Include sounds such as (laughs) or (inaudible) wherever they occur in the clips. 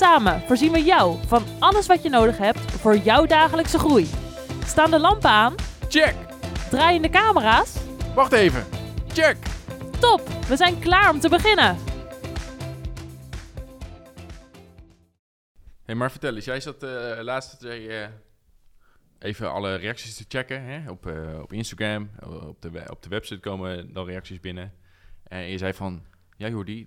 Samen voorzien we jou van alles wat je nodig hebt voor jouw dagelijkse groei. Staan de lampen aan? Check! Draaien de camera's? Wacht even. Check! Top, we zijn klaar om te beginnen. Hey, maar vertel eens, jij zat eh laatst eh, even alle reacties te checken hè? Op, eh, op Instagram, op de, op de website komen dan reacties binnen. En je zei van, ja Jordi,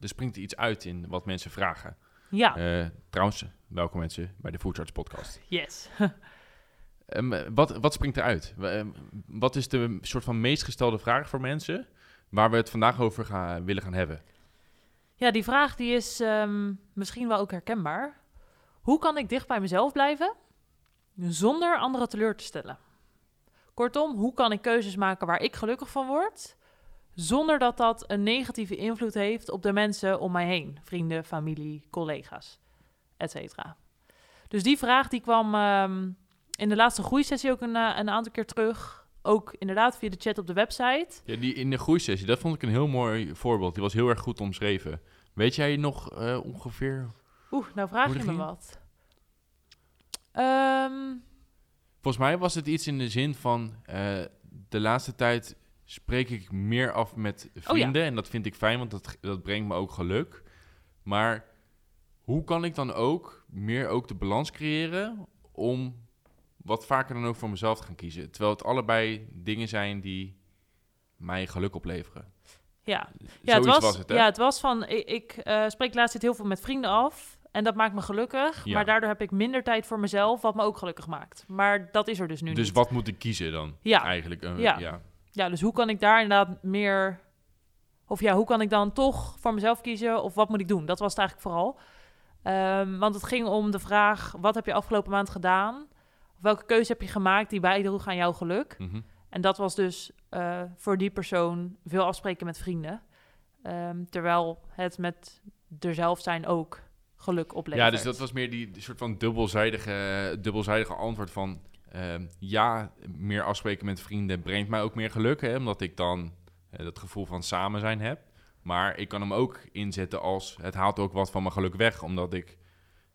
er springt iets uit in wat mensen vragen. Ja, Eh, trouwens, welkom mensen bij de Food Charts podcast. yes. (laughs) Ehm, wat, wat springt eruit? Ehm, wat is de soort van meest gestelde vraag voor mensen waar we het vandaag over gaan, willen gaan hebben? Ja, die vraag die is ehm, misschien wel ook herkenbaar. Hoe kan ik dicht bij mezelf blijven zonder anderen teleur te stellen? Kortom, hoe kan ik keuzes maken waar ik gelukkig van word, zonder dat dat een negatieve invloed heeft op de mensen om mij heen, vrienden, familie, collega's, etc. Dus die vraag die kwam ehm, in de laatste groeisessie ook een, eh, een aantal keer terug. Ook inderdaad via de chat op de website. Ja, die in de groeisessie, dat vond ik een heel mooi voorbeeld. Die was heel erg goed omschreven. Weet jij nog eh, ongeveer? Oeh, nou vraag je me ging? wat. Ehm, Volgens mij was het iets in de zin van eh, de laatste tijd spreek ik meer af met vrienden. En dat vind ik fijn, want dat, dat brengt me ook geluk. Maar hoe kan ik dan ook meer ook de balans creëren om wat vaker dan ook voor mezelf te gaan kiezen? Terwijl het allebei dingen zijn die mij geluk opleveren. ja, Ja, het was, was het, hè? ja, het was van, ik, ik eh, spreek laatst heel veel met vrienden af. En dat maakt me gelukkig. Ja. Maar daardoor heb ik minder tijd voor mezelf, wat me ook gelukkig maakt. Maar dat is er dus nu dus niet. wat moet ik kiezen dan? Ja. Eigenlijk. Ja. ja. Ja, dus hoe kan ik daar inderdaad meer... Of ja, hoe kan ik dan toch voor mezelf kiezen? Of wat moet ik doen? Dat was het eigenlijk vooral. Ehm, want het ging om de vraag, wat heb je afgelopen maand gedaan? Of welke keuze heb je gemaakt die bijdroeg aan jouw geluk? Mhm. En dat was dus eh, voor die persoon veel afspreken met vrienden. Ehm, terwijl het met er zelf zijn ook geluk oplevert. Ja, dus dat was meer die, die soort van dubbelzijdige, dubbelzijdige antwoord van... ehm, ja, meer afspreken met vrienden brengt mij ook meer geluk, hè, omdat ik dan eh, dat gevoel van samen zijn heb. Maar ik kan hem ook inzetten als het haalt ook wat van mijn geluk weg, omdat ik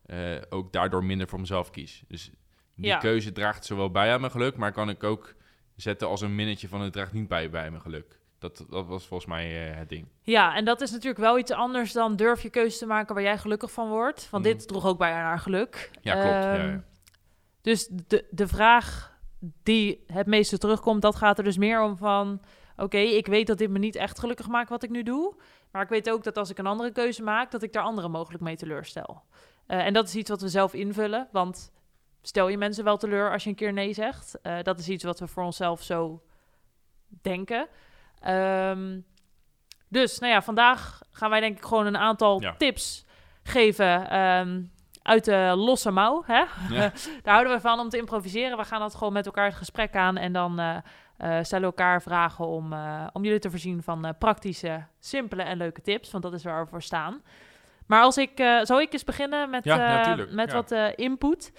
eh, ook daardoor minder voor mezelf kies. Dus die Ja. keuze draagt zowel bij aan mijn geluk, maar kan ik ook zetten als een minnetje van het draagt niet bij bij mijn geluk. Dat, dat was volgens mij eh, het ding. Ja, en dat is natuurlijk wel iets anders dan durf je keuze te maken waar jij gelukkig van wordt. Want Mhm. dit droeg ook bij aan haar geluk. Ja, klopt. ja, Ehm, ja. Dus de, de vraag die het meeste terugkomt, dat gaat er dus meer om van... Oké, ik weet dat dit me niet echt gelukkig maakt wat ik nu doe. Maar ik weet ook dat als ik een andere keuze maak, dat ik daar anderen mogelijk mee teleurstel. Eh, en dat is iets wat we zelf invullen. Want stel je mensen wel teleur als je een keer nee zegt. Eh, dat is iets wat we voor onszelf zo denken. Ehm, dus, nou ja, vandaag gaan wij denk ik gewoon een aantal Ja. tips geven ehm, uit de losse mouw. Hè? Ja. (laughs) Daar houden we van om te improviseren. We gaan dat gewoon met elkaar het gesprek aan en dan eh, eh, stellen we elkaar vragen om, eh, om jullie te voorzien van praktische, simpele en leuke tips. Want dat is waar we voor staan. Maar als ik, zal ik eens beginnen met, Ja, met ja. wat input.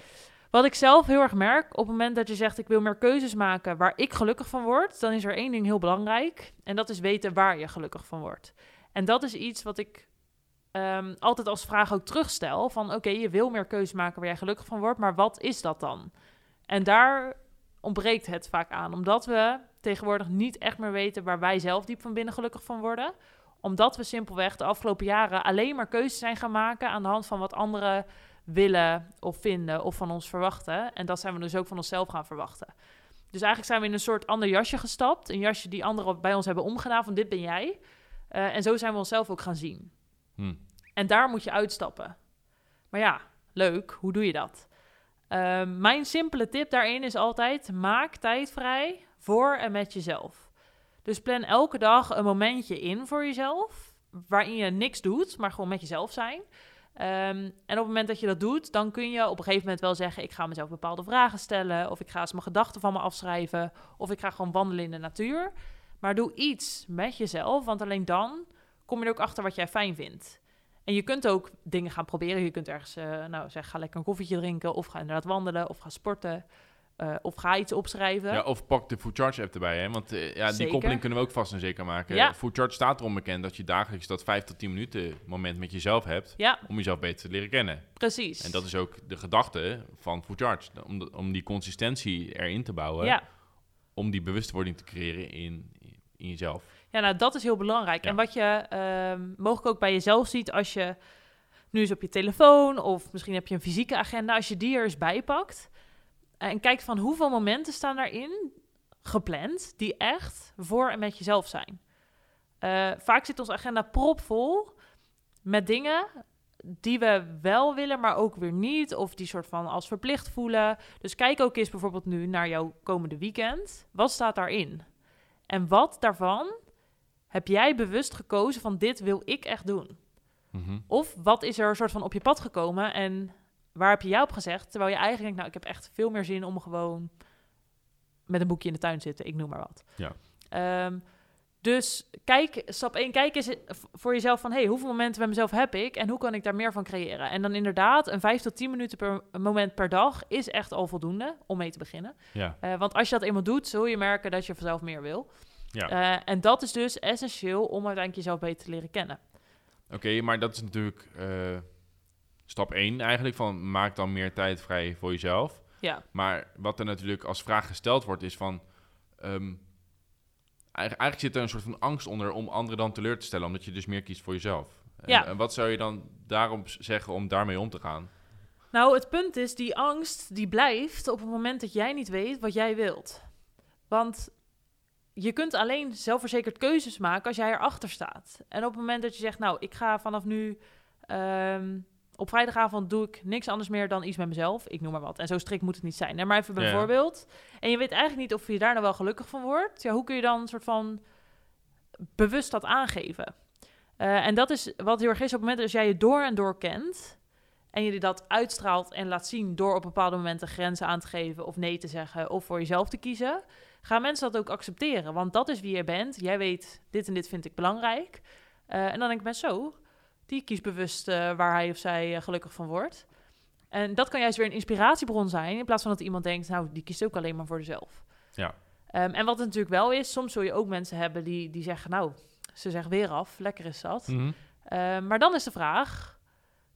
Wat ik zelf heel erg merk, op het moment dat je zegt ik wil meer keuzes maken waar ik gelukkig van word, dan is er één ding heel belangrijk. En dat is weten waar je gelukkig van wordt. En dat is iets wat ik ehm, altijd als vraag ook terugstel. Van oké, je wil meer keuzes maken waar jij gelukkig van wordt, maar wat is dat dan? En daar ontbreekt het vaak aan, omdat we tegenwoordig niet echt meer weten waar wij zelf diep van binnen gelukkig van worden. Omdat we simpelweg de afgelopen jaren alleen maar keuzes zijn gaan maken aan de hand van wat anderen willen of vinden of van ons verwachten. En dat zijn we dus ook van onszelf gaan verwachten. Dus eigenlijk zijn we in een soort ander jasje gestapt. Een jasje die anderen bij ons hebben omgedaan van dit ben jij. Eh, en zo zijn we onszelf ook gaan zien. Hm. En daar moet je uitstappen. Maar ja, leuk, hoe doe je dat? Ehm, mijn simpele tip daarin is altijd: maak tijd vrij voor en met jezelf. Dus plan elke dag een momentje in voor jezelf, waarin je niks doet, maar gewoon met jezelf zijn. Ehm, en op het moment dat je dat doet, dan kun je op een gegeven moment wel zeggen: Ik ga mezelf bepaalde vragen stellen. Of ik ga eens mijn gedachten van me afschrijven. Of ik ga gewoon wandelen in de natuur. Maar doe iets met jezelf, want alleen dan kom je er ook achter wat jij fijn vindt. En je kunt ook dingen gaan proberen. Je kunt ergens, uh, nou zeg, ga lekker een koffietje drinken. Of ga inderdaad wandelen. Of ga sporten. Uh, of ga iets opschrijven. Ja, of pak de Food Charge app erbij. Hè? Want uh, ja, die koppeling kunnen we ook vast en zeker maken. Ja. Food Charge staat erom bekend dat je dagelijks dat 5 tot 10 minuten moment met jezelf hebt. Ja. Om jezelf beter te leren kennen. Precies. En dat is ook de gedachte van Food Charge. Om, de, om die consistentie erin te bouwen. Ja. Om die bewustwording te creëren in, in jezelf. Ja, nou dat is heel belangrijk. Ja. En wat je uh, mogelijk ook bij jezelf ziet als je nu eens op je telefoon of misschien heb je een fysieke agenda, als je die er eens bij pakt en kijkt van hoeveel momenten staan daarin gepland die echt voor en met jezelf zijn. Uh, vaak zit onze agenda propvol met dingen die we wel willen, maar ook weer niet. Of die soort van als verplicht voelen. Dus kijk ook eens bijvoorbeeld nu naar jouw komende weekend. Wat staat daarin? En wat daarvan heb jij bewust gekozen van dit wil ik echt doen? Mm -hmm. Of wat is er een soort van op je pad gekomen en waar heb je jou op gezegd? Terwijl je eigenlijk denkt, nou, ik heb echt veel meer zin om gewoon met een boekje in de tuin te zitten, ik noem maar wat. Ja. Um, dus kijk, stap 1, kijk eens voor jezelf van... hey, hoeveel momenten bij mezelf heb ik en hoe kan ik daar meer van creëren? En dan inderdaad, een 5 tot 10 minuten per moment per dag is echt al voldoende om mee te beginnen. Ja. Uh, want als je dat eenmaal doet, zul je merken dat je vanzelf meer wil. Ja. Uh, en dat is dus essentieel om uiteindelijk jezelf beter te leren kennen. Oké, okay, maar dat is natuurlijk uh, stap 1 eigenlijk, van maak dan meer tijd vrij voor jezelf. Ja. Maar wat er natuurlijk als vraag gesteld wordt is van... Um, eigenlijk zit er een soort van angst onder om anderen dan teleur te stellen, omdat je dus meer kiest voor jezelf. Ja. En, en wat zou je dan daarom zeggen om daarmee om te gaan? Nou, het punt is, die angst die blijft op het moment dat jij niet weet wat jij wilt. Want je kunt alleen zelfverzekerd keuzes maken als jij erachter staat. En op het moment dat je zegt, nou, ik ga vanaf nu... Um, op vrijdagavond doe ik niks anders meer dan iets met mezelf. Ik noem maar wat. En zo strikt moet het niet zijn. Hè? Maar even bijvoorbeeld. Ja. En je weet eigenlijk niet of je daar nou wel gelukkig van wordt. Ja, hoe kun je dan een soort van bewust dat aangeven? Uh, en dat is wat heel erg is op het moment dat jij je door en door kent... en je dat uitstraalt en laat zien door op bepaalde momenten grenzen aan te geven... of nee te zeggen of voor jezelf te kiezen... gaan mensen dat ook accepteren. Want dat is wie je bent. Jij weet, dit en dit vind ik belangrijk. Uh, en dan denk ik, ben zo die kiest bewust uh, waar hij of zij uh, gelukkig van wordt. En dat kan juist weer een inspiratiebron zijn, in plaats van dat iemand denkt, nou, die kiest ook alleen maar voor zichzelf. Ja. Um, en wat het natuurlijk wel is, soms zul je ook mensen hebben die, die zeggen, nou, ze zeggen weer af, lekker is dat. Mm -hmm. uh, maar dan is de vraag,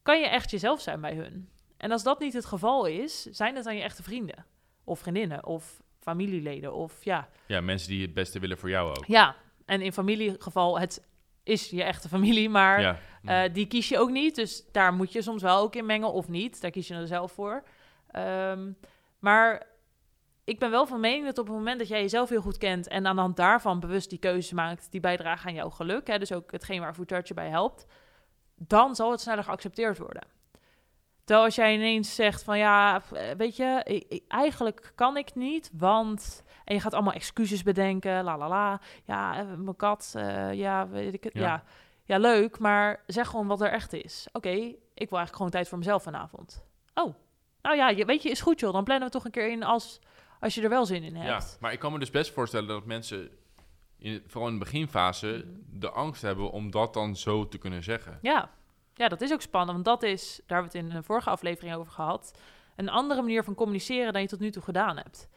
kan je echt jezelf zijn bij hun? En als dat niet het geval is, zijn het dan je echte vrienden? Of vriendinnen, of familieleden, of ja... Ja, mensen die het beste willen voor jou ook. Ja, en in familiegeval, het is je echte familie, maar ja. uh, die kies je ook niet. Dus daar moet je soms wel ook in mengen of niet. Daar kies je er zelf voor. Um, maar ik ben wel van mening dat op het moment dat jij jezelf heel goed kent... en aan de hand daarvan bewust die keuzes maakt... die bijdragen aan jouw geluk, hè, dus ook hetgeen waar Food je bij helpt... dan zal het sneller geaccepteerd worden. Terwijl als jij ineens zegt van ja, weet je, eigenlijk kan ik niet, want... En je gaat allemaal excuses bedenken, la la la. Ja, mijn kat, uh, ja, weet ik het, ja. ja. ja. leuk, maar zeg gewoon wat er echt is. Oké, okay, ik wil eigenlijk gewoon tijd voor mezelf vanavond. Oh, nou ja, je, weet je, is goed joh, dan plannen we toch een keer in als, als je er wel zin in hebt. Ja, maar ik kan me dus best voorstellen dat mensen, in, vooral in de beginfase, mm -hmm. de angst hebben om dat dan zo te kunnen zeggen. Ja, ja, dat is ook spannend, want dat is, daar hebben we het in een vorige aflevering over gehad, een andere manier van communiceren dan je tot nu toe gedaan hebt.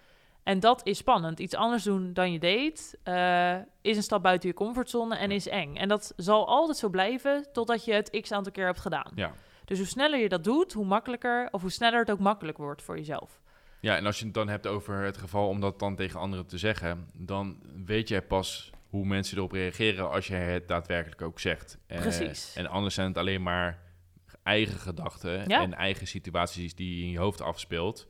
En dat is spannend. Iets anders doen dan je deed, uh, is een stap buiten je comfortzone en is eng. En dat zal altijd zo blijven totdat je het x aantal keer hebt gedaan. Ja. Dus hoe sneller je dat doet, hoe makkelijker, of hoe sneller het ook makkelijk wordt voor jezelf. Ja, en als je het dan hebt over het geval om dat dan tegen anderen te zeggen, dan weet jij pas hoe mensen erop reageren als je het daadwerkelijk ook zegt. Precies. Uh, en anders zijn het alleen maar eigen gedachten Ja. en eigen situaties die je in je hoofd afspeelt,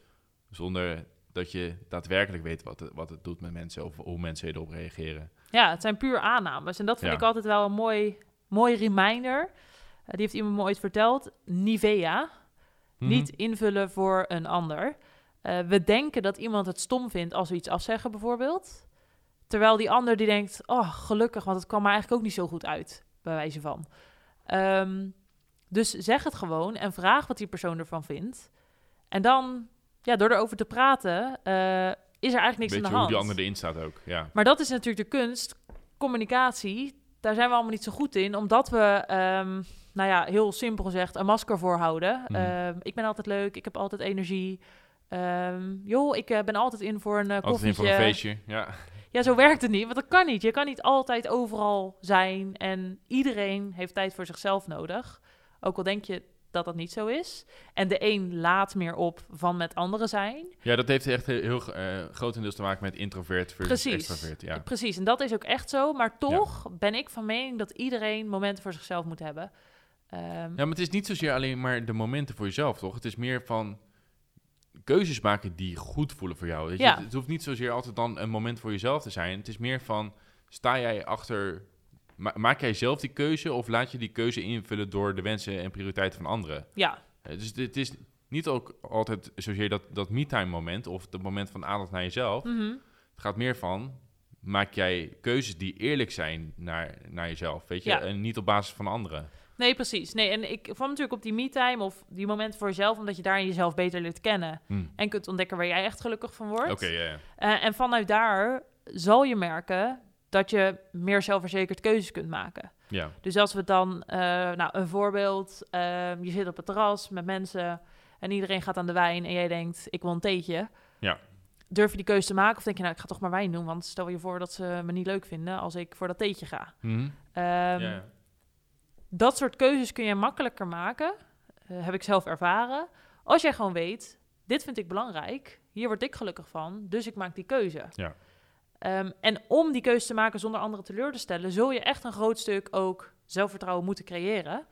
zonder dat je daadwerkelijk weet wat het, wat het doet met mensen of hoe mensen erop reageren. Ja, het zijn puur aannames. En dat vind Ja. ik altijd wel een mooi, mooi reminder. Eh, die heeft iemand me ooit verteld. Nivea. Mhm. Niet invullen voor een ander. Eh, we denken dat iemand het stom vindt als we iets afzeggen, bijvoorbeeld. Terwijl die ander die denkt, oh, gelukkig, want het kwam er eigenlijk ook niet zo goed uit, bij wijze van. Ehm, Dus zeg het gewoon en vraag wat die persoon ervan vindt. En dan, ja, door erover te praten, eh, is er eigenlijk niks aan je de hoe hand. die ander erin staat ook, ja. Maar dat is natuurlijk de kunst. Communicatie, daar zijn we allemaal niet zo goed in. Omdat we, ehm, nou ja, heel simpel gezegd, een masker voorhouden. Ehm, ik ben altijd leuk, ik heb altijd energie. Ehm, joh, ik eh, ben altijd in voor een uh, Altijd in voor een feestje, ja. Ja, zo werkt het niet, want dat kan niet. Je kan niet altijd overal zijn en iedereen heeft tijd voor zichzelf nodig. Ook al denk je dat dat niet zo is. En de een laat meer op van met anderen zijn. Ja, dat heeft echt heel, heel eh, grotendeels te maken met introvert versus Precies. extravert, ja. Precies, en dat is ook echt zo. Maar toch ben ik van mening dat iedereen momenten voor zichzelf moet hebben. Ehm, Ja, maar het is niet zozeer alleen maar de momenten voor jezelf, toch? Het is meer van keuzes maken die goed voelen voor jou. Weet je? Ja. Het, hoeft niet zozeer altijd dan een moment voor jezelf te zijn. Het is meer van, sta jij achter... ma- maak jij zelf die keuze of laat je die keuze invullen door de wensen en prioriteiten van anderen? ja, Eh, Dus het is niet ook altijd zozeer dat, dat me-time moment of het moment van aandacht naar jezelf. mhm. Het gaat meer van, maak jij keuzes die eerlijk zijn naar, naar jezelf, weet je? Ja. En niet op basis van anderen. Nee, precies. Nee, en ik kwam natuurlijk op die me-time of die momenten voor jezelf, omdat je daarin jezelf beter leert kennen. Hm. En kunt ontdekken waar jij echt gelukkig van wordt. Oké, ja, ja. Eh, en vanuit daar zal je merken dat je meer zelfverzekerd keuzes kunt maken. ja. Dus als we dan, eh, nou, een voorbeeld, ehm, je zit op het terras met mensen en iedereen gaat aan de wijn en jij denkt, ik wil een theetje. Ja. Durf je die keuze te maken of denk je, nou, ik ga toch maar wijn doen, want stel je voor dat ze me niet leuk vinden als ik voor dat theetje ga. Mhm. Ehm, ja. Dat soort keuzes kun je makkelijker maken, eh, heb ik zelf ervaren, als jij gewoon weet, dit vind ik belangrijk, hier word ik gelukkig van, dus ik maak die keuze. Ja. Ehm, en om die keuze te maken zonder anderen teleur te stellen, zul je echt een groot stuk ook zelfvertrouwen moeten creëren.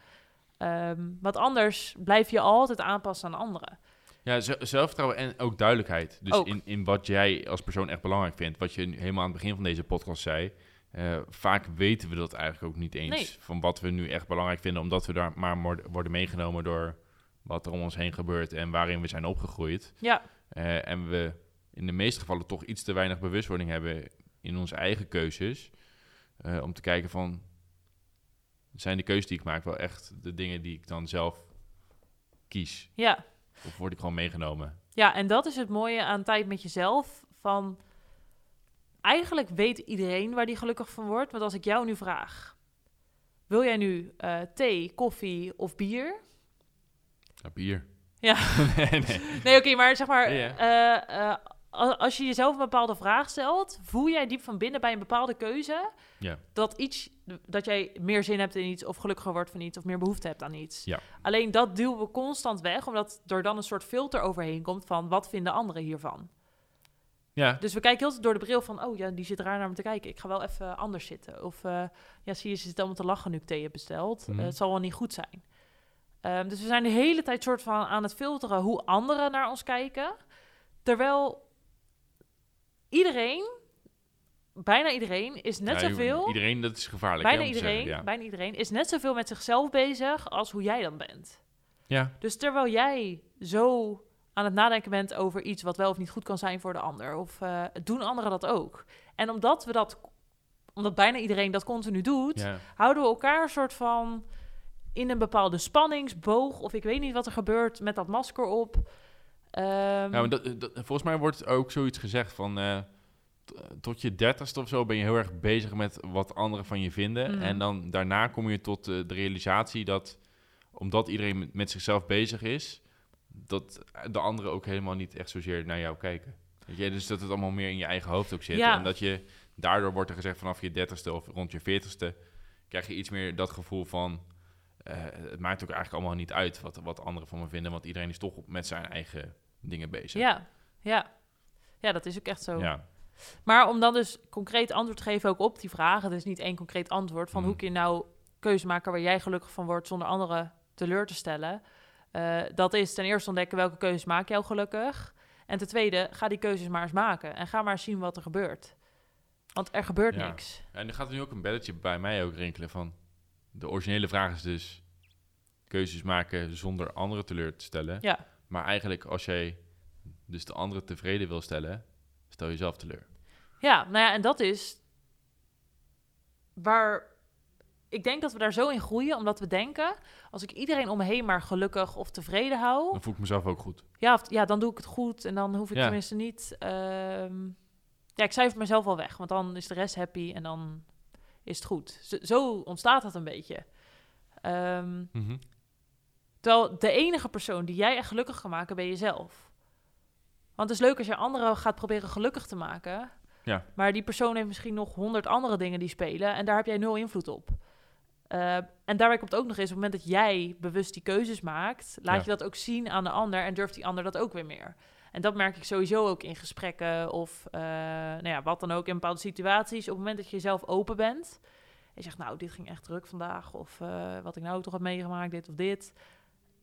Ehm, want anders blijf je altijd aanpassen aan anderen. Ja, zelfvertrouwen en ook duidelijkheid. Dus Ook. In, in wat jij als persoon echt belangrijk vindt. Wat je helemaal aan het begin van deze podcast zei. Eh, vaak weten we dat eigenlijk ook niet eens. Nee. Van wat we nu echt belangrijk vinden. Omdat we daar maar worden meegenomen door wat er om ons heen gebeurt. En waarin we zijn opgegroeid. Ja, Eh, en we in de meeste gevallen toch iets te weinig bewustwording hebben in onze eigen keuzes. eh, om te kijken van, zijn de keuzes die ik maak wel echt de dingen die ik dan zelf kies? ja. Of word ik gewoon meegenomen? ja, en dat is het mooie aan tijd met jezelf. Van eigenlijk weet iedereen waar die gelukkig van wordt. Want als ik jou nu vraag: wil jij nu eh, thee, koffie of bier? Ja, bier. Ja. (laughs) nee, nee. (laughs) Nee, oké, maar zeg maar, Ja, eh, eh, als je jezelf een bepaalde vraag stelt, voel jij diep van binnen bij een bepaalde keuze Ja. dat iets, dat jij meer zin hebt in iets of gelukkiger wordt van iets of meer behoefte hebt aan iets. Ja. Alleen dat duwen we constant weg, omdat er dan een soort filter overheen komt van wat vinden anderen hiervan. Ja, Dus we kijken heel door de bril van, oh ja, die zit raar naar me te kijken. Ik ga wel even anders zitten. Of eh, ja, zie je, ze zit allemaal te lachen nu ik thee heb besteld. Mhm. Eh, het zal wel niet goed zijn. Ehm, dus we zijn de hele tijd soort van aan het filteren hoe anderen naar ons kijken. Terwijl iedereen, bijna iedereen, is net Ja, zoveel... Iedereen, dat is gevaarlijk. Bijna hè, iedereen, zeggen, ja. bijna iedereen is net zoveel met zichzelf bezig als hoe jij dan bent. ja, Dus terwijl jij zo aan het nadenken bent over iets wat wel of niet goed kan zijn voor de ander, of eh, doen anderen dat ook. En omdat we dat, omdat bijna iedereen dat continu doet, ja. houden we elkaar een soort van in een bepaalde spanningsboog, of ik weet niet wat er gebeurt met dat masker op. Ehm, Ja, maar dat, dat- volgens mij wordt ook zoiets gezegd van... eh, t- tot je dertigste of zo ben je heel erg bezig met wat anderen van je vinden. Mhm. En dan daarna kom je tot eh, de realisatie dat... omdat iedereen met zichzelf bezig is... dat de anderen ook helemaal niet echt zozeer naar jou kijken. Weet je? Dus dat het allemaal meer in je eigen hoofd ook zit. Ja. En dat je... Daardoor wordt er gezegd vanaf je dertigste of rond je veertigste... krijg je iets meer dat gevoel van... eh, het maakt ook eigenlijk allemaal niet uit wat, wat anderen van me vinden... want iedereen is toch met zijn eigen dingen bezig. ja, ja. Ja, dat is ook echt zo. Ja. Maar om dan dus concreet antwoord te geven ook op die vragen, is niet één concreet antwoord van hoe kun je nou keuze maken waar jij gelukkig van wordt zonder anderen teleur te stellen. Eh, dat is ten eerste ontdekken welke keuzes maak jou gelukkig. En ten tweede, ga die keuzes maar eens maken en ga maar eens zien wat er gebeurt. Want er gebeurt Ja. niks. En er gaat nu ook een belletje bij mij ook rinkelen van... De originele vraag is dus keuzes maken zonder anderen teleur te stellen. Ja, Maar eigenlijk als jij dus de anderen tevreden wil stellen, stel jezelf teleur. ja nou ja, en dat is waar ik denk dat we daar zo in groeien, omdat we denken... als ik iedereen om me heen maar gelukkig of tevreden hou... Dan voel ik mezelf ook goed. Ja, of, ja dan doe ik het goed en dan hoef ik Ja. tenminste niet... ehm, ja, ik cijfer mezelf wel weg, want dan is de rest happy en dan is het goed. Zo, zo ontstaat dat een beetje. Ehm, Mhm. terwijl de enige persoon die jij echt gelukkig kan maken, ben jezelf. Want het is leuk als je anderen gaat proberen gelukkig te maken... Ja. Maar die persoon heeft misschien nog honderd andere dingen die spelen en daar heb jij nul invloed op. Eh, en daarbij komt ook nog eens, op het moment dat jij bewust die keuzes maakt, laat Ja. je dat ook zien aan de ander en durft die ander dat ook weer meer. En dat merk ik sowieso ook in gesprekken of eh, nou ja, wat dan ook in bepaalde situaties. Op het moment dat je zelf open bent en je zegt, nou, dit ging echt druk vandaag of eh, wat ik nou toch heb meegemaakt, dit of dit.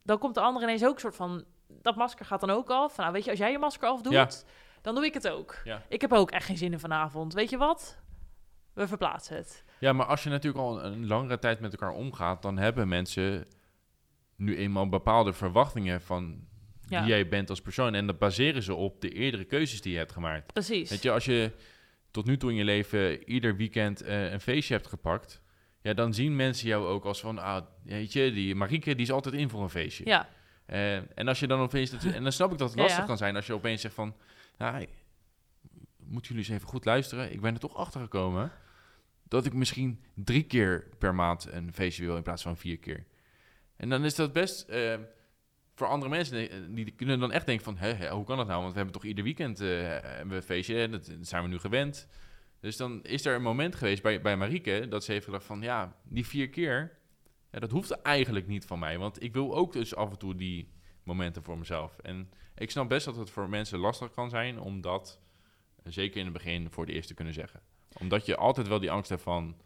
Dan komt de ander ineens ook een soort van, dat masker gaat dan ook af. Nou, weet je, als jij je masker afdoet, Ja. dan doe ik het ook. Ja. Ik heb ook echt geen zin in vanavond. Weet je wat? We verplaatsen het. Ja, maar als je natuurlijk al een langere tijd met elkaar omgaat, dan hebben mensen nu eenmaal bepaalde verwachtingen van Ja. wie jij bent als persoon. En dat baseren ze op de eerdere keuzes die je hebt gemaakt. Precies. Weet je, als je tot nu toe in je leven ieder weekend eh, een feestje hebt gepakt, ja, dan zien mensen jou ook als van, ah, weet je, die Marieke, die is altijd in voor een feestje. Ja, Eh, en als je dan opeens, dat- en dan snap ik dat het lastig ja. kan zijn als je opeens zegt van, ja, moeten jullie eens even goed luisteren? Ik ben er toch achter gekomen dat ik misschien drie keer per maand een feestje wil in plaats van vier keer. En dan is dat best eh, voor andere mensen, eh, die kunnen dan echt denken van, hoe kan dat nou? Want we hebben toch ieder weekend eh, een feestje en dat, zijn we nu gewend. Dus dan is er een moment geweest bij, bij Marieke dat ze heeft gedacht van, ja, die vier keer, dat hoeft eigenlijk niet van mij. Want ik wil ook dus af en toe die momenten voor mezelf. En ik snap best dat het voor mensen lastig kan zijn om dat, zeker in het begin, voor de eerst te kunnen zeggen. Omdat je altijd wel die angst hebt van,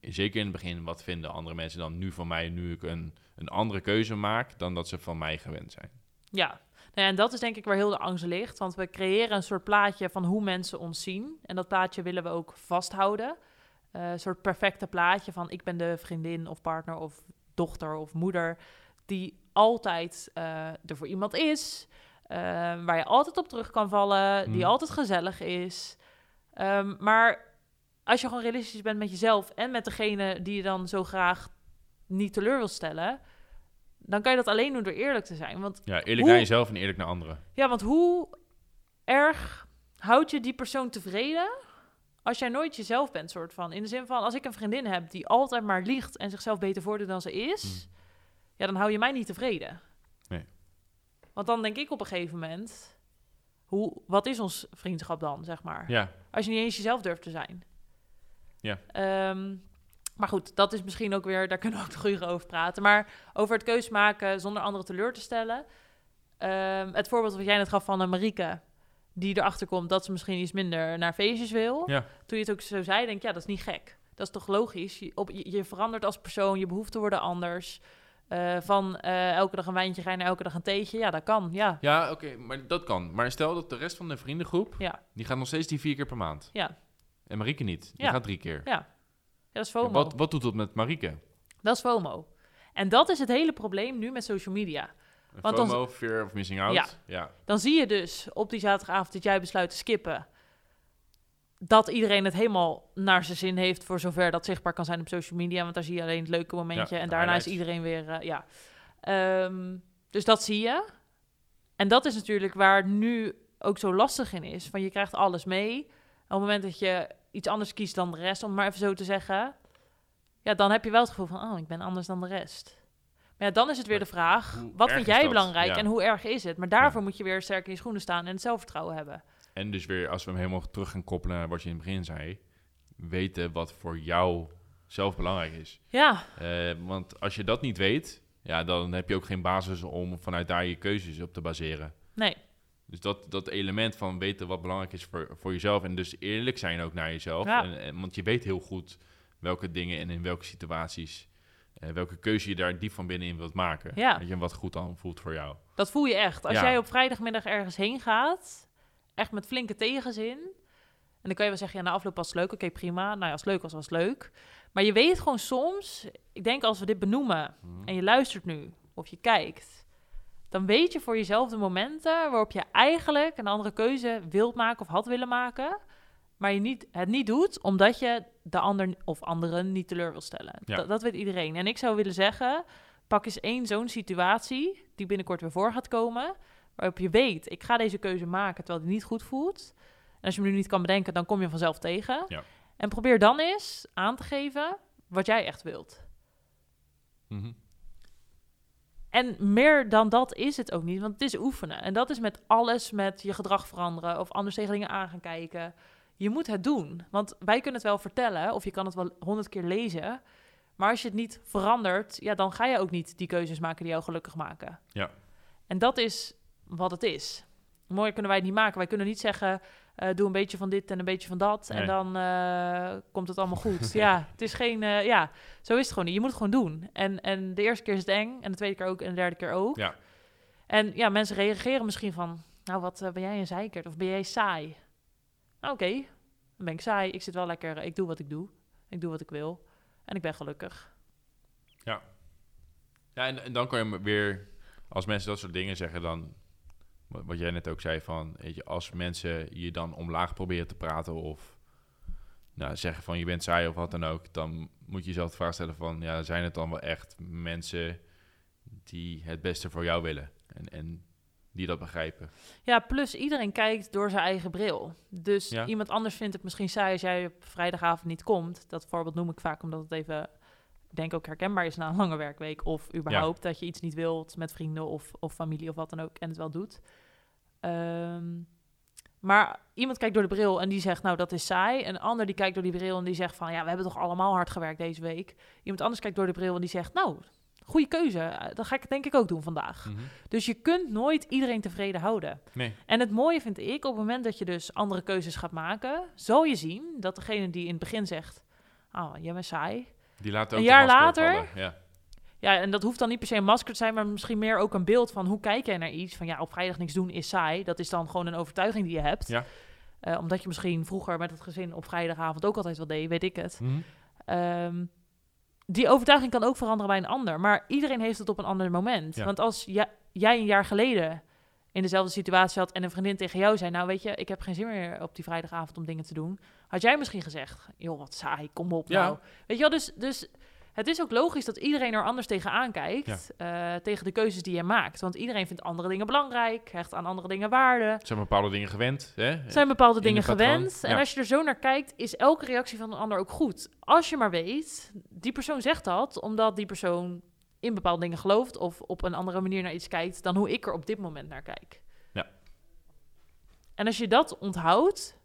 zeker in het begin, wat vinden andere mensen dan nu van mij, nu ik een, een andere keuze maak, dan dat ze van mij gewend zijn. ja. Nou ja, en dat is denk ik waar heel de angst ligt. Want we creëren een soort plaatje van hoe mensen ons zien. En dat plaatje willen we ook vasthouden. Eh, een soort perfecte plaatje van ik ben de vriendin of partner of dochter of moeder... die altijd eh, er voor iemand is. eh, waar je altijd op terug kan vallen. Die Mhm. altijd gezellig is. Ehm, maar als je gewoon realistisch bent met jezelf... en met degene die je dan zo graag niet teleur wil stellen... dan kan je dat alleen doen door eerlijk te zijn. Want Ja, eerlijk Hoe- naar jezelf en eerlijk naar anderen. ja, want hoe erg houd je die persoon tevreden als jij nooit jezelf bent, soort van? In de zin van, als ik een vriendin heb die altijd maar liegt en zichzelf beter voordoet dan ze is, ja, dan hou je mij niet tevreden. Nee. Want dan denk ik op een gegeven moment, hoe, wat is ons vriendschap dan, zeg maar? Ja, Als je niet eens jezelf durft te zijn. Ja. Ehm, maar goed, dat is misschien ook weer, daar kunnen we ook nog uren over praten. Maar over het keus maken zonder anderen teleur te stellen. Ehm, het voorbeeld wat jij net gaf van een Marieke, die erachter komt dat ze misschien iets minder naar feestjes wil. ja. Toen je het ook zo zei, denk ik, ja, dat is niet gek. Dat is toch logisch? Je, op, je, je verandert als persoon, je behoeften worden anders. Eh, van eh, elke dag een wijntje gaan naar elke dag een theetje. Ja, dat kan, ja. Ja, oké, maar dat kan. Maar stel dat de rest van de vriendengroep, Ja, die gaat nog steeds die vier keer per maand. ja, En Marieke niet. Die Ja. gaat drie keer. ja. Dat is FOMO. Wat, wat doet dat met Marieke? Dat is FOMO. En dat is het hele probleem nu met social media. Want dan- FOMO, fear of missing out? Ja. ja. Dan zie je dus op die zaterdagavond dat jij besluit te skippen... dat iedereen het helemaal naar zijn zin heeft... voor zover dat zichtbaar kan zijn op social media. Want daar zie je alleen het leuke momentje... Ja, en daarna is iedereen weer... eh, ja. Ehm, dus dat zie je. En dat is natuurlijk waar nu ook zo lastig in is. Van je krijgt alles mee. Op het moment dat je iets anders kiest dan de rest... om maar even zo te zeggen... ja, dan heb je wel het gevoel van... oh, ik ben anders dan de rest. Maar ja, dan is het weer de vraag... hoe wat vind jij belangrijk Ja. en hoe erg is het? Maar daarvoor moet je weer sterk in je schoenen staan... en het zelfvertrouwen hebben. En dus weer, als we hem helemaal terug gaan koppelen naar wat je in het begin zei, weten wat voor jou zelf belangrijk is. Ja, Eh, want als je dat niet weet, ja, dan heb je ook geen basis om vanuit daar je keuzes op te baseren. nee. Dus dat, dat element van weten wat belangrijk is voor, voor jezelf en dus eerlijk zijn ook naar jezelf. Ja. En, en- want je weet heel goed welke dingen en in welke situaties, eh, welke keuze je daar diep van binnenin wilt maken. Ja. Weet je, wat goed dan voelt voor jou. Dat voel je echt. Als Ja. jij op vrijdagmiddag ergens heen gaat, echt met flinke tegenzin. En dan kan je wel zeggen, ja, na afloop was het leuk. Oké, prima. Nou ja, als het leuk was, was het leuk. Maar je weet gewoon soms, ik denk als we dit benoemen en je luistert nu of je kijkt, dan weet je voor jezelf de momenten waarop je eigenlijk een andere keuze wilt maken of had willen maken. maar je niet, het niet doet omdat je de ander of anderen niet teleur wil stellen. Ja. Dat, dat weet iedereen. En ik zou willen zeggen, pak eens één zo'n situatie die binnenkort weer voor gaat komen, waarop je weet, ik ga deze keuze maken terwijl die niet goed voelt. En als je hem nu niet kan bedenken, dan kom je vanzelf tegen. Ja. En probeer dan eens aan te geven wat jij echt wilt. Mhm. En meer dan dat is het ook niet, want het is oefenen. En dat is met alles, met je gedrag veranderen of anders tegen dingen aan gaan kijken. Je moet het doen, want wij kunnen het wel vertellen of je kan het wel honderd keer lezen. Maar als je het niet verandert, ja, dan ga je ook niet die keuzes maken die jou gelukkig maken. Ja. En dat is wat het is. Mooier kunnen wij het niet maken. Wij kunnen niet zeggen, eh, doe een beetje van dit en een beetje van dat. En dan eh, komt het allemaal (laughs) goed. ja, het is geen... eh, ja, zo is het gewoon niet. Je moet het gewoon doen. En, en de eerste keer is het eng. En de tweede keer ook. En de derde keer ook. Ja. En ja, mensen reageren misschien van... Nou, wat ben jij een zeikert? Of ben jij saai? Nou, oké. Dan ben ik saai. Ik zit wel lekker... Ik doe wat ik doe. Ik doe wat ik wil. En ik ben gelukkig. Ja, en, en dan kan je weer, als mensen dat soort dingen zeggen, dan, wat jij net ook zei, van, weet je, als mensen je dan omlaag proberen te praten of nou, zeggen van je bent saai of wat dan ook, dan moet je jezelf de vraag stellen van, ja, zijn het dan wel echt mensen die het beste voor jou willen en, en die dat begrijpen? Ja, plus iedereen kijkt door zijn eigen bril. Dus Ja. iemand anders vindt het misschien saai als jij op vrijdagavond niet komt. Dat voorbeeld noem ik vaak omdat het even, denk ook herkenbaar is na een lange werkweek. Of überhaupt dat je iets niet wilt met vrienden of, of familie of wat dan ook en het wel doet. Ehm, maar iemand kijkt door de bril en die zegt, nou dat is saai. Een ander die kijkt door die bril en die zegt van, ja we hebben toch allemaal hard gewerkt deze week. Iemand anders kijkt door de bril en die zegt, nou goede keuze. Eh, Dat ga ik denk ik ook doen vandaag. Dus je kunt nooit iedereen tevreden houden. Nee, En het mooie vind ik, op het moment dat je dus andere keuzes gaat maken, zal je zien dat degene die in het begin zegt, oh, jij bent saai. Die laten ook Een jaar later- vallen, Ja, Ja, en dat hoeft dan niet per se een masker te zijn, maar misschien meer ook een beeld van hoe kijk jij naar iets. Van ja, op vrijdag niks doen is saai. Dat is dan gewoon een overtuiging die je hebt. Ja. Eh, omdat je misschien vroeger met het gezin op vrijdagavond ook altijd wel deed, weet ik het. Mhm. Ehm, die overtuiging kan ook veranderen bij een ander. Maar iedereen heeft het op een ander moment. Ja. Want als jij een jaar geleden in dezelfde situatie had en een vriendin tegen jou zei: Nou, weet je, ik heb geen zin meer op die vrijdagavond om dingen te doen. Had jij misschien gezegd: Joh, wat saai, kom op. Ja. Nou. Weet je wel, dus, dus het is ook logisch dat iedereen er anders tegenaan kijkt. eh, tegen de keuzes die je maakt. Want iedereen vindt andere dingen belangrijk, hecht aan andere dingen waarde. Zijn bepaalde dingen gewend, hè? Zijn bepaalde in dingen gewend. En als je er zo naar kijkt, is elke reactie van een ander ook goed. Als je maar weet, die persoon zegt dat omdat die persoon in bepaalde dingen gelooft of op een andere manier naar iets kijkt dan hoe ik er op dit moment naar kijk. Ja. En als je dat onthoudt,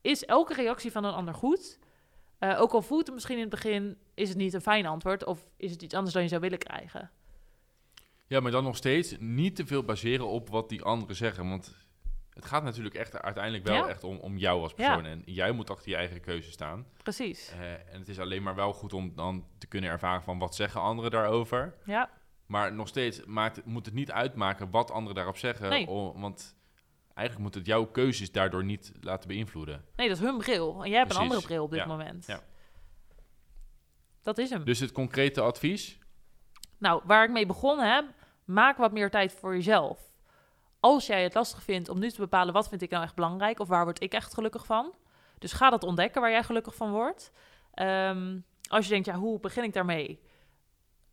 is elke reactie van een ander goed. Eh, ook al voelt het misschien in het begin, is het niet een fijn antwoord of is het iets anders dan je zou willen krijgen. Ja, maar dan nog steeds niet te veel baseren op wat die anderen zeggen. Want het gaat natuurlijk echt uiteindelijk wel Ja. echt om, om jou als Ja. persoon. En jij moet achter je eigen keuze staan. Precies. Eh, en het is alleen maar wel goed om dan te kunnen ervaren van wat zeggen anderen daarover. Ja, Maar nog steeds maakt, moet het niet uitmaken wat anderen daarop zeggen. Nee. want eigenlijk moet het jouw keuzes daardoor niet laten beïnvloeden. nee, dat is hun bril. En jij hebt een andere bril op dit Ja. moment. Ja. Dat is hem. Dus het concrete advies. Nou, waar ik mee begonnen heb, maak wat meer tijd voor jezelf. Als jij het lastig vindt om nu te bepalen wat vind ik nou echt belangrijk of waar word ik echt gelukkig van. Dus ga dat ontdekken waar jij gelukkig van wordt. Ehm, als je denkt, ja, hoe begin ik daarmee?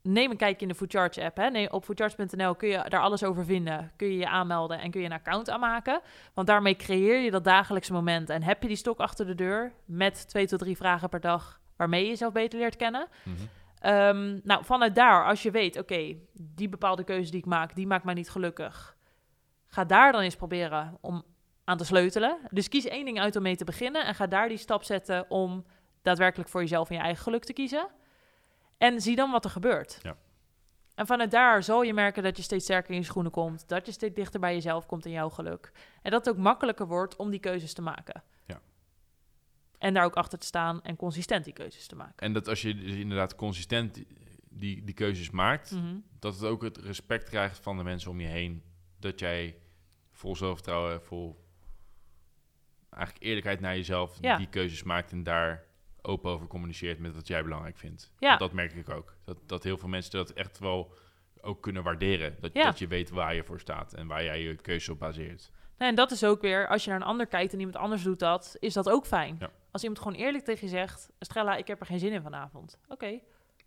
Neem een kijkje in de Foodcharts app. Hè. Nee, op foodcharts.nl kun je daar alles over vinden. Kun je je aanmelden en kun je een account aanmaken. Want daarmee creëer je dat dagelijkse moment. En heb je die stok achter de deur met twee tot drie vragen per dag waarmee je jezelf beter leert kennen. Mhm. Ehm, nou, vanuit daar, als je weet, oké, die bepaalde keuze die ik maak, die maakt mij niet gelukkig. Ga daar dan eens proberen om aan te sleutelen. Dus kies één ding uit om mee te beginnen en ga daar die stap zetten om daadwerkelijk voor jezelf en je eigen geluk te kiezen. En zie dan wat er gebeurt. Ja. En vanuit daar zal je merken dat je steeds sterker in je schoenen komt, dat je steeds dichter bij jezelf komt in jouw geluk. En dat het ook makkelijker wordt om die keuzes te maken. Ja. En daar ook achter te staan en consistent die keuzes te maken. En dat als je dus inderdaad consistent die, die, die keuzes maakt, Mhm. dat het ook het respect krijgt van de mensen om je heen. Dat jij vol zelfvertrouwen, vol eigenlijk eerlijkheid naar jezelf Ja. die keuzes maakt en daar open over communiceert met wat jij belangrijk vindt. Ja. Want Dat merk ik ook. Dat, dat heel veel mensen dat echt wel ook kunnen waarderen. Dat, Ja. dat je weet waar je voor staat en waar jij je keuzes op baseert. Nou, en dat is ook weer, als je naar een ander kijkt en iemand anders doet dat, is dat ook fijn. Ja. Als iemand gewoon eerlijk tegen je zegt, Estrella, ik heb er geen zin in vanavond. Oké,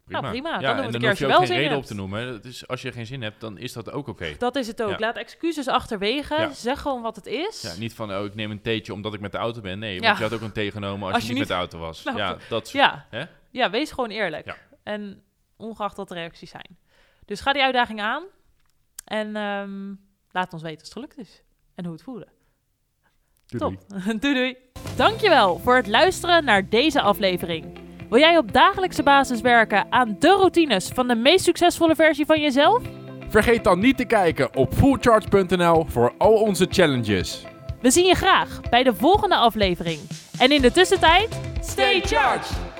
Prima. Nou, prima. Dan doen we en het dan een keer hoef als je ook wel geen zin reden op te noemen. Dat is, als je geen zin hebt, dan is dat ook oké. dat is het ook. Ja. Laat excuses achterwege. Ja. Zeg gewoon wat het is. Ja, niet van, oh, ik neem een theetje omdat ik met de auto ben. Nee, want Ja. je had ook een thee genomen als, Als je je niet met de auto was. Nou, ja, dat soort- Ja. Hè? ja, wees gewoon eerlijk. Ja. En ongeacht wat de reacties zijn. Dus ga die uitdaging aan. En ehm, laat ons weten als het gelukt is. En hoe het voelde. Doei, Top. (laughs) doei doei. Dankjewel voor het luisteren naar deze aflevering. Wil jij op dagelijkse basis werken aan de routines van de meest succesvolle versie van jezelf? Vergeet dan niet te kijken op fullcharge.nl voor al onze challenges. We zien je graag bij de volgende aflevering. En in de tussentijd, stay charged!